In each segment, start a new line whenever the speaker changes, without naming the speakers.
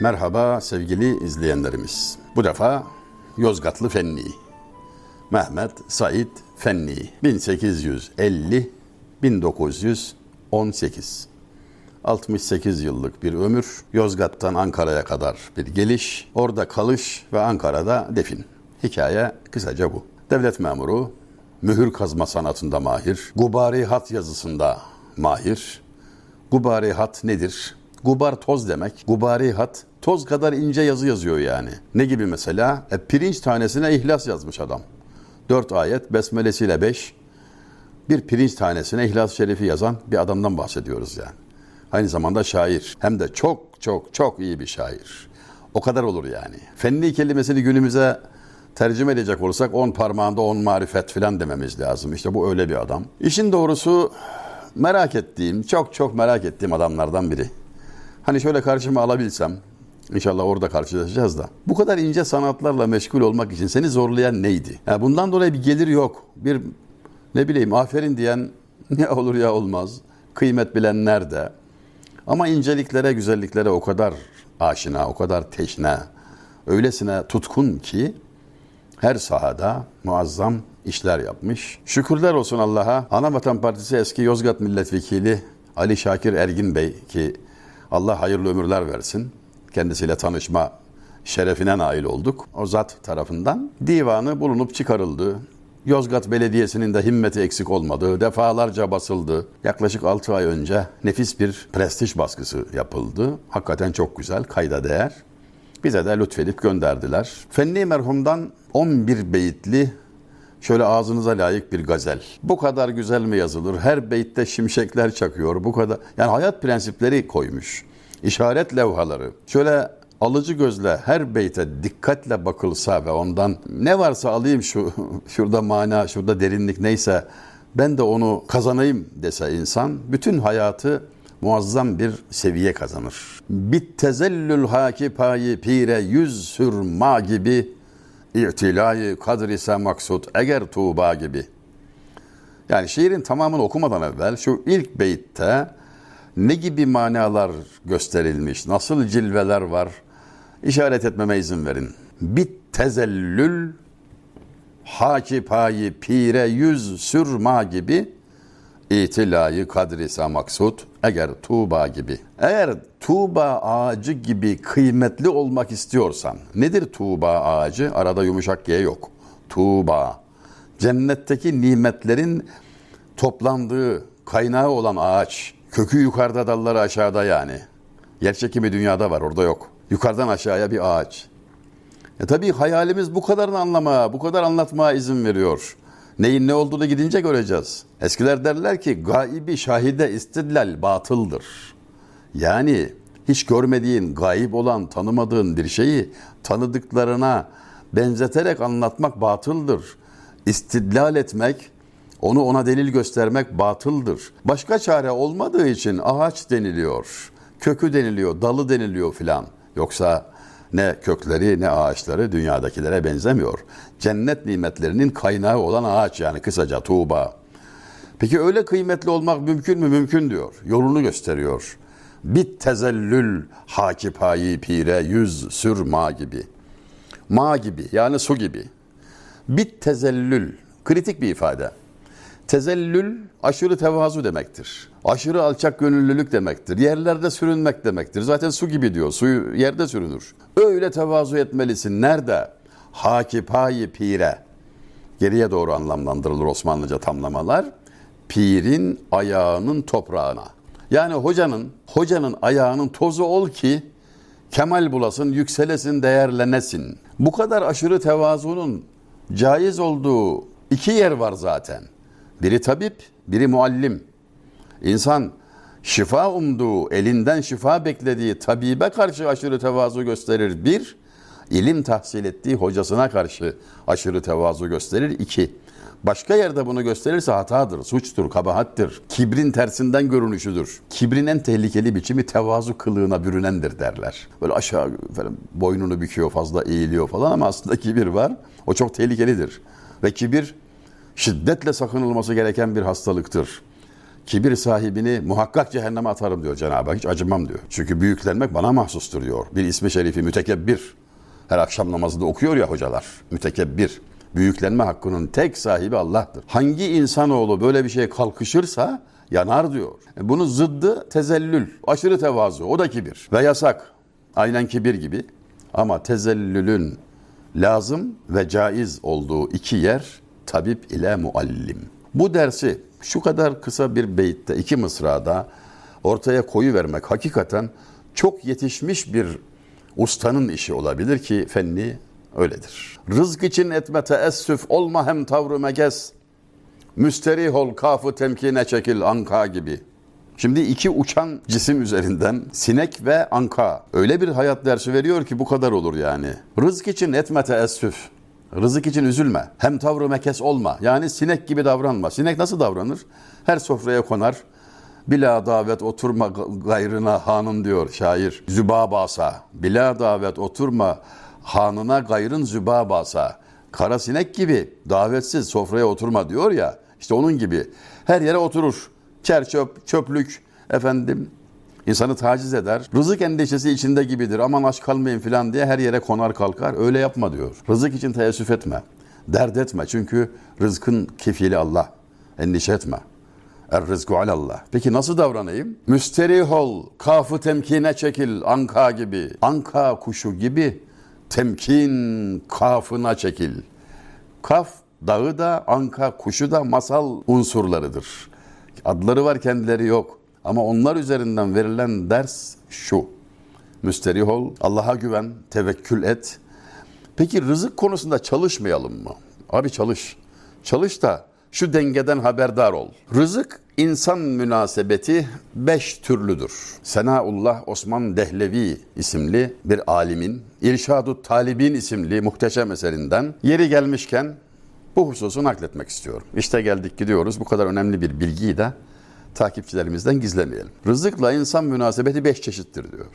Merhaba sevgili izleyenlerimiz. Bu defa Yozgatlı Fenni. Mehmet Said Fenni 1850 1918 68 yıllık bir ömür, Yozgat'tan Ankara'ya kadar bir geliş, orada kalış ve Ankara'da defin. Hikaye kısaca bu. Devlet memuru, mühür kazma sanatında mahir, gubari hat yazısında mahir. Gubari hat nedir? Gubar toz demek. Gubari hat toz kadar ince yazı yazıyor yani. Ne gibi mesela? E, pirinç tanesine ihlas yazmış adam. Dört ayet, besmelesiyle beş. Bir pirinç tanesine ihlas şerifi yazan bir adamdan bahsediyoruz yani. Aynı zamanda şair. Hem de çok çok çok iyi bir şair. O kadar olur yani. Fenni kelimesini günümüze tercüme edecek olursak on parmağında on marifet filan dememiz lazım. İşte bu öyle bir adam. İşin doğrusu merak ettiğim, çok çok merak ettiğim adamlardan biri. Hani şöyle karşıma alabilsem, İnşallah orada karşılaşacağız da. Bu kadar ince sanatlarla meşgul olmak için seni zorlayan neydi? Yani bundan dolayı bir gelir yok. Bir ne bileyim aferin diyen ne olur ya olmaz. Kıymet bilenler de. Ama inceliklere, güzelliklere o kadar aşina, o kadar teşne, öylesine tutkun ki her sahada muazzam işler yapmış. Şükürler olsun Allah'a. Anavatan Partisi eski Yozgat Milletvekili Ali Şakir Ergin Bey ki Allah hayırlı ömürler versin. Kendisiyle tanışma şerefine nail olduk. O zat tarafından divanı bulunup çıkarıldı. Yozgat Belediyesi'nin de himmeti eksik olmadı. Defalarca basıldı. Yaklaşık 6 ay önce nefis bir prestij baskısı yapıldı. Hakikaten çok güzel, kayda değer. Bize de lütfedip gönderdiler. Fenni merhumdan 11 beyitli şöyle ağzınıza layık bir gazel. Bu kadar güzel mi yazılır? Her beytte şimşekler çakıyor. Bu kadar yani hayat prensipleri koymuş. İşaret levhaları. Şöyle alıcı gözle her beyte dikkatle bakılsa ve ondan ne varsa alayım şu şurada mana, şurada derinlik neyse ben de onu kazanayım dese insan bütün hayatı muazzam bir seviye kazanır. Bit tezellül haki payi pire yüz sürma gibi İ'tilayı kadr ise maksut eğer tuğba gibi. Yani şiirin tamamını okumadan evvel şu ilk beytte ne gibi manalar gösterilmiş, nasıl cilveler var işaret etmeme izin verin. Bit tezellül haki payi pire yüz sürma gibi itilayı kadrisa maksut eğer tuğba gibi. Eğer tuğba ağacı gibi kıymetli olmak istiyorsan nedir tuğba ağacı? Arada yumuşak G yok. Tuğba. Cennetteki nimetlerin toplandığı kaynağı olan ağaç. Kökü yukarıda dalları aşağıda yani. Yer çekimi dünyada var orada yok. Yukarıdan aşağıya bir ağaç. E tabii hayalimiz bu kadarını anlamaya, bu kadar anlatmaya izin veriyor. Neyin ne olduğunu gidince göreceğiz. Eskiler derler ki gaibi şahide istidlal batıldır. Yani hiç görmediğin, gayip olan, tanımadığın bir şeyi tanıdıklarına benzeterek anlatmak batıldır. İstidlal etmek, onu ona delil göstermek batıldır. Başka çare olmadığı için ağaç deniliyor, kökü deniliyor, dalı deniliyor filan. Yoksa ne kökleri ne ağaçları dünyadakilere benzemiyor. Cennet nimetlerinin kaynağı olan ağaç yani kısaca tuğba. Peki öyle kıymetli olmak mümkün mü? Mümkün diyor. Yolunu gösteriyor. Bit tezellül hakipayi pire yüz sür ma gibi. Ma gibi yani su gibi. Bit tezellül kritik bir ifade. Tezellül aşırı tevazu demektir. Aşırı alçak gönüllülük demektir. Yerlerde sürünmek demektir. Zaten su gibi diyor. Suyu yerde sürünür. Öyle tevazu etmelisin. Nerede? Hakipayi pire. Geriye doğru anlamlandırılır Osmanlıca tamlamalar. Pirin ayağının toprağına. Yani hocanın, hocanın ayağının tozu ol ki kemal bulasın, yükselesin, değerlenesin. Bu kadar aşırı tevazunun caiz olduğu iki yer var zaten. Biri tabip, biri muallim. İnsan şifa umduğu, elinden şifa beklediği tabibe karşı aşırı tevazu gösterir. Bir, ilim tahsil ettiği hocasına karşı aşırı tevazu gösterir. İki, başka yerde bunu gösterirse hatadır, suçtur, kabahattir. Kibrin tersinden görünüşüdür. Kibrin en tehlikeli biçimi tevazu kılığına bürünendir derler. Böyle aşağı efendim, boynunu büküyor, fazla eğiliyor falan ama aslında kibir var. O çok tehlikelidir. Ve kibir şiddetle sakınılması gereken bir hastalıktır. Kibir sahibini muhakkak cehenneme atarım diyor Cenab-ı Hak. Hiç acımam diyor. Çünkü büyüklenmek bana mahsustur diyor. Bir ismi şerifi mütekebbir. Her akşam namazında okuyor ya hocalar. Mütekebbir. Büyüklenme hakkının tek sahibi Allah'tır. Hangi insanoğlu böyle bir şeye kalkışırsa yanar diyor. E, bunun zıddı tezellül. Aşırı tevazu. O da kibir. Ve yasak. Aynen kibir gibi. Ama tezellülün lazım ve caiz olduğu iki yer tabip ile muallim. Bu dersi şu kadar kısa bir beyitte, iki mısrada ortaya koyu vermek hakikaten çok yetişmiş bir ustanın işi olabilir ki fenni öyledir. Rızk için etme teessüf olma hem tavrı megez. Müsterih ol kafı temkine çekil anka gibi. Şimdi iki uçan cisim üzerinden sinek ve anka öyle bir hayat dersi veriyor ki bu kadar olur yani. Rızk için etme teessüf. Rızık için üzülme. Hem tavrı mekes olma. Yani sinek gibi davranma. Sinek nasıl davranır? Her sofraya konar. Bila davet oturma gayrına hanın diyor şair. Zübabasa. Bila davet oturma hanına gayrın zübabasa. Kara sinek gibi davetsiz sofraya oturma diyor ya. İşte onun gibi. Her yere oturur. Çer çöp, çöplük, efendim insanı taciz eder. Rızık endişesi içinde gibidir. Aman aç kalmayın filan diye her yere konar kalkar. Öyle yapma diyor. Rızık için teessüf etme. Dert etme. Çünkü rızkın kefili Allah. Endişe etme. Er rızku alallah. Peki nasıl davranayım? Müsterih ol. Kafı temkine çekil. Anka gibi. Anka kuşu gibi temkin kafına çekil. Kaf dağı da anka kuşu da masal unsurlarıdır. Adları var kendileri yok. Ama onlar üzerinden verilen ders şu. Müsterih ol, Allah'a güven, tevekkül et. Peki rızık konusunda çalışmayalım mı? Abi çalış. Çalış da şu dengeden haberdar ol. Rızık insan münasebeti beş türlüdür. Senaullah Osman Dehlevi isimli bir alimin İrşadu Talibin isimli muhteşem eserinden yeri gelmişken bu hususu nakletmek istiyorum. İşte geldik gidiyoruz. Bu kadar önemli bir bilgiyi de takipçilerimizden gizlemeyelim. Rızıkla insan münasebeti beş çeşittir diyor.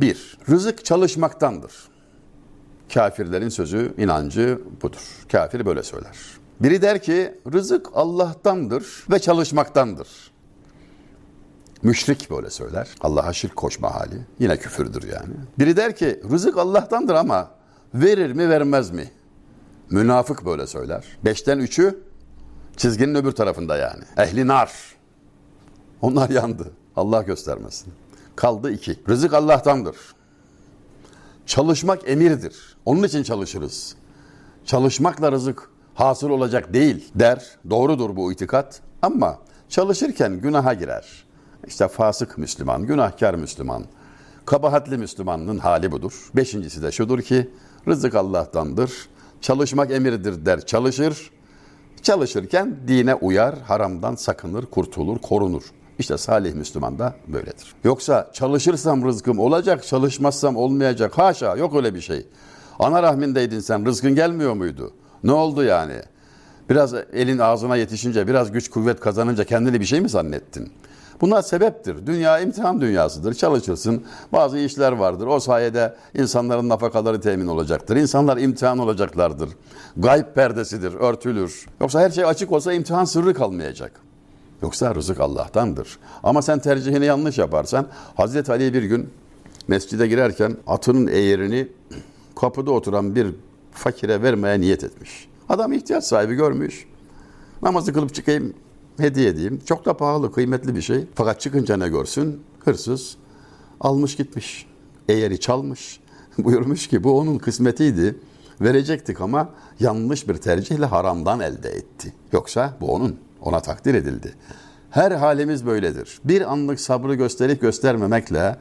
Bir, rızık çalışmaktandır. Kafirlerin sözü, inancı budur. Kafir böyle söyler. Biri der ki rızık Allah'tandır ve çalışmaktandır. Müşrik böyle söyler. Allah'a şirk koşma hali. Yine küfürdür yani. Biri der ki rızık Allah'tandır ama verir mi vermez mi? Münafık böyle söyler. Beşten üçü çizginin öbür tarafında yani. Ehli nar. Onlar yandı. Allah göstermesin. Kaldı iki. Rızık Allah'tandır. Çalışmak emirdir. Onun için çalışırız. Çalışmakla rızık hasıl olacak değil der. Doğrudur bu itikat. Ama çalışırken günaha girer. İşte fasık Müslüman, günahkar Müslüman, kabahatli Müslümanın hali budur. Beşincisi de şudur ki rızık Allah'tandır. Çalışmak emirdir der, çalışır. Çalışırken dine uyar, haramdan sakınır, kurtulur, korunur. İşte salih Müslüman da böyledir. Yoksa çalışırsam rızkım olacak, çalışmazsam olmayacak. Haşa yok öyle bir şey. Ana rahmindeydin sen, rızkın gelmiyor muydu? Ne oldu yani? Biraz elin ağzına yetişince, biraz güç kuvvet kazanınca kendini bir şey mi zannettin? Bunlar sebeptir. Dünya imtihan dünyasıdır. Çalışırsın. Bazı işler vardır. O sayede insanların nafakaları temin olacaktır. İnsanlar imtihan olacaklardır. Gayb perdesidir, örtülür. Yoksa her şey açık olsa imtihan sırrı kalmayacak. Yoksa rızık Allah'tandır. Ama sen tercihini yanlış yaparsan Hazreti Ali bir gün mescide girerken atının eğerini kapıda oturan bir fakire vermeye niyet etmiş. Adam ihtiyaç sahibi görmüş. Namazı kılıp çıkayım hediye edeyim. Çok da pahalı, kıymetli bir şey. Fakat çıkınca ne görsün? Hırsız almış gitmiş. Eğeri çalmış. Buyurmuş ki bu onun kısmetiydi. Verecektik ama yanlış bir tercihle haramdan elde etti. Yoksa bu onun. Ona takdir edildi. Her halimiz böyledir. Bir anlık sabrı gösterip göstermemekle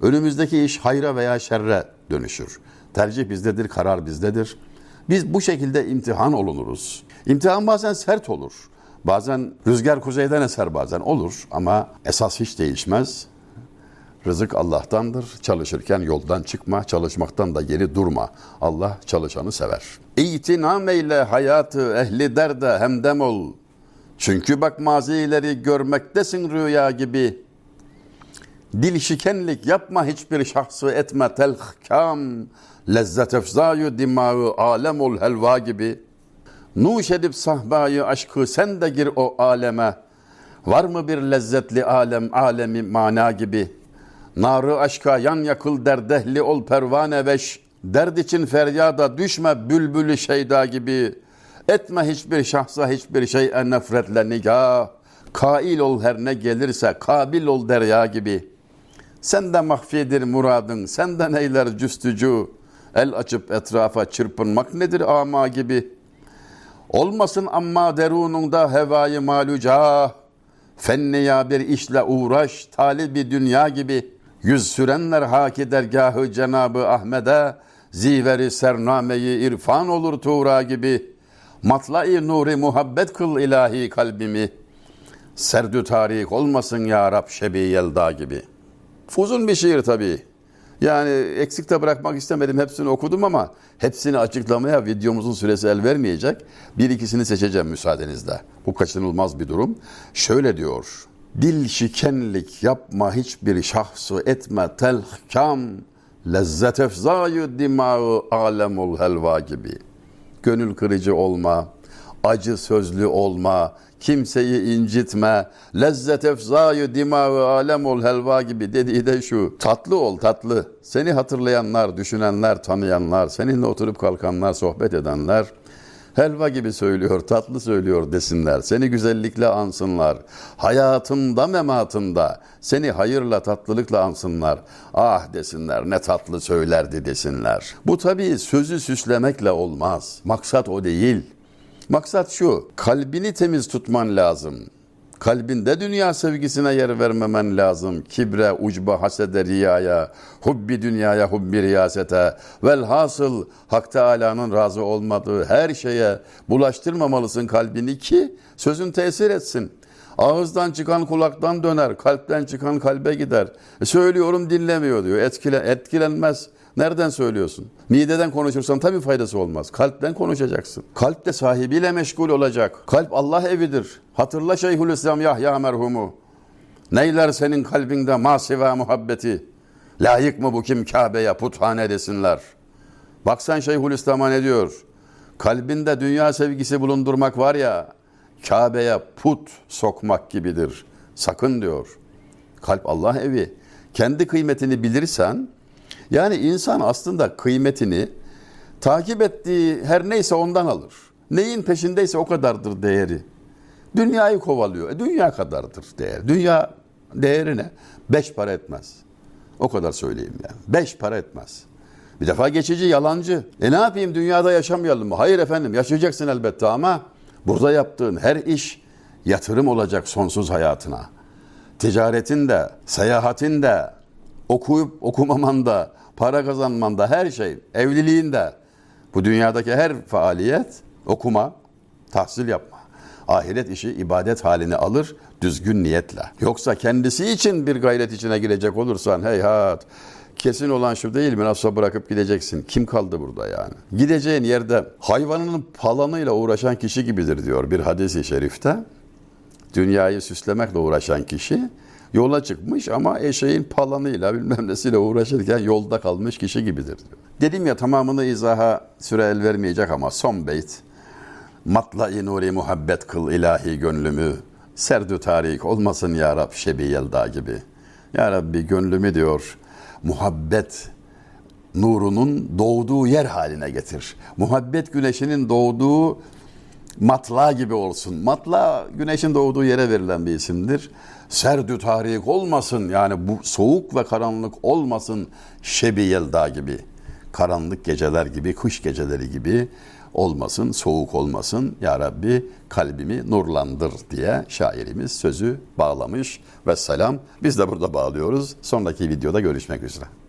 önümüzdeki iş hayra veya şerre dönüşür. Tercih bizdedir, karar bizdedir. Biz bu şekilde imtihan olunuruz. İmtihan bazen sert olur. Bazen rüzgar kuzeyden eser bazen olur ama esas hiç değişmez. Rızık Allah'tandır. Çalışırken yoldan çıkma, çalışmaktan da geri durma. Allah çalışanı sever. İtinam eyle hayatı ehli derde hemdem ol. Çünkü bak mazileri görmektesin rüya gibi. Dil şikenlik yapma hiçbir şahsı etme telhkam. Lezzet efzayu dimağı alem ol helva gibi. Nuş edip sahbayı aşkı sen de gir o aleme. Var mı bir lezzetli alem alemi mana gibi? Narı aşka yan yakıl derdehli ol pervane beş. Derd için feryada düşme bülbülü şeyda gibi. Etme hiçbir şahsa hiçbir şey en nefretle nigah. Kail ol her ne gelirse kabil ol derya gibi. Senden mahfidir muradın, senden eyler cüstücü. El açıp etrafa çırpınmak nedir ama gibi. Olmasın amma derununda hevayı maluca. Fenniya bir işle uğraş, talibi dünya gibi. Yüz sürenler haki dergahı Cenabı Ahmet'e, ziveri sernameyi irfan olur tuğra gibi. Matla-i nuri muhabbet kıl ilahi kalbimi. Serdü tarih olmasın ya Rab şebi yelda gibi. Uzun bir şiir tabii. Yani eksik de bırakmak istemedim. Hepsini okudum ama hepsini açıklamaya videomuzun süresi el vermeyecek. Bir ikisini seçeceğim müsaadenizle. Bu kaçınılmaz bir durum. Şöyle diyor. Dil şikenlik yapma hiçbir şahsı etme telhkam. Lezzet efzayı dimağı alemul helva gibi. Gönül kırıcı olma, acı sözlü olma, kimseyi incitme, lezzet efzayı dimağı alem ol helva gibi dediği de şu. Tatlı ol tatlı. Seni hatırlayanlar, düşünenler, tanıyanlar, seninle oturup kalkanlar, sohbet edenler helva gibi söylüyor, tatlı söylüyor desinler. Seni güzellikle ansınlar. Hayatında mematında seni hayırla tatlılıkla ansınlar. Ah desinler ne tatlı söylerdi desinler. Bu tabii sözü süslemekle olmaz. Maksat o değil. Maksat şu, kalbini temiz tutman lazım. Kalbinde dünya sevgisine yer vermemen lazım. Kibre, ucba, hasede, riyaya, hubbi dünyaya, hubbi riyasete. Velhasıl Hak Teala'nın razı olmadığı her şeye bulaştırmamalısın kalbini ki sözün tesir etsin. Ağızdan çıkan kulaktan döner, kalpten çıkan kalbe gider. E söylüyorum dinlemiyor diyor. Etkile, etkilenmez. Nereden söylüyorsun? Mideden konuşursan tabii faydası olmaz. Kalpten konuşacaksın. Kalp de sahibiyle meşgul olacak. Kalp Allah evidir. Hatırla Şeyhülislam Yahya merhumu. Neyler senin kalbinde masiva muhabbeti? Layık mı bu kim Kabe'ye puthane desinler? Bak sen Şeyhülislam'a ne diyor? Kalbinde dünya sevgisi bulundurmak var ya, Kabe'ye put sokmak gibidir. Sakın diyor. Kalp Allah evi. Kendi kıymetini bilirsen, yani insan aslında kıymetini takip ettiği her neyse ondan alır. Neyin peşindeyse o kadardır değeri. Dünyayı kovalıyor. E, dünya kadardır değer. Dünya değeri ne? Beş para etmez. O kadar söyleyeyim yani. Beş para etmez. Bir defa geçici, yalancı. E ne yapayım dünyada yaşamayalım mı? Hayır efendim yaşayacaksın elbette ama burada yaptığın her iş yatırım olacak sonsuz hayatına. Ticaretin de, seyahatin de, okuyup okumaman da, para kazanman da her şey, evliliğin de, bu dünyadaki her faaliyet okuma, tahsil yapma. Ahiret işi ibadet halini alır düzgün niyetle. Yoksa kendisi için bir gayret içine girecek olursan heyhat kesin olan şu değil mi nasıl bırakıp gideceksin. Kim kaldı burada yani? Gideceğin yerde hayvanının palanıyla uğraşan kişi gibidir diyor bir hadisi şerifte. Dünyayı süslemekle uğraşan kişi yola çıkmış ama eşeğin palanıyla bilmem nesiyle uğraşırken yolda kalmış kişi gibidir. Dedim ya tamamını izaha süre el vermeyecek ama son beyt. Matla-i nuri muhabbet kıl ilahi gönlümü. Serdü tarik olmasın ya Rab şebi yelda gibi. Ya Rabbi gönlümü diyor muhabbet nurunun doğduğu yer haline getir. Muhabbet güneşinin doğduğu matla gibi olsun. Matla güneşin doğduğu yere verilen bir isimdir. Serdü tarik olmasın yani bu soğuk ve karanlık olmasın şebi yelda gibi. Karanlık geceler gibi, kış geceleri gibi olmasın, soğuk olmasın. Ya Rabbi kalbimi nurlandır diye şairimiz sözü bağlamış ve selam. Biz de burada bağlıyoruz. Sonraki videoda görüşmek üzere.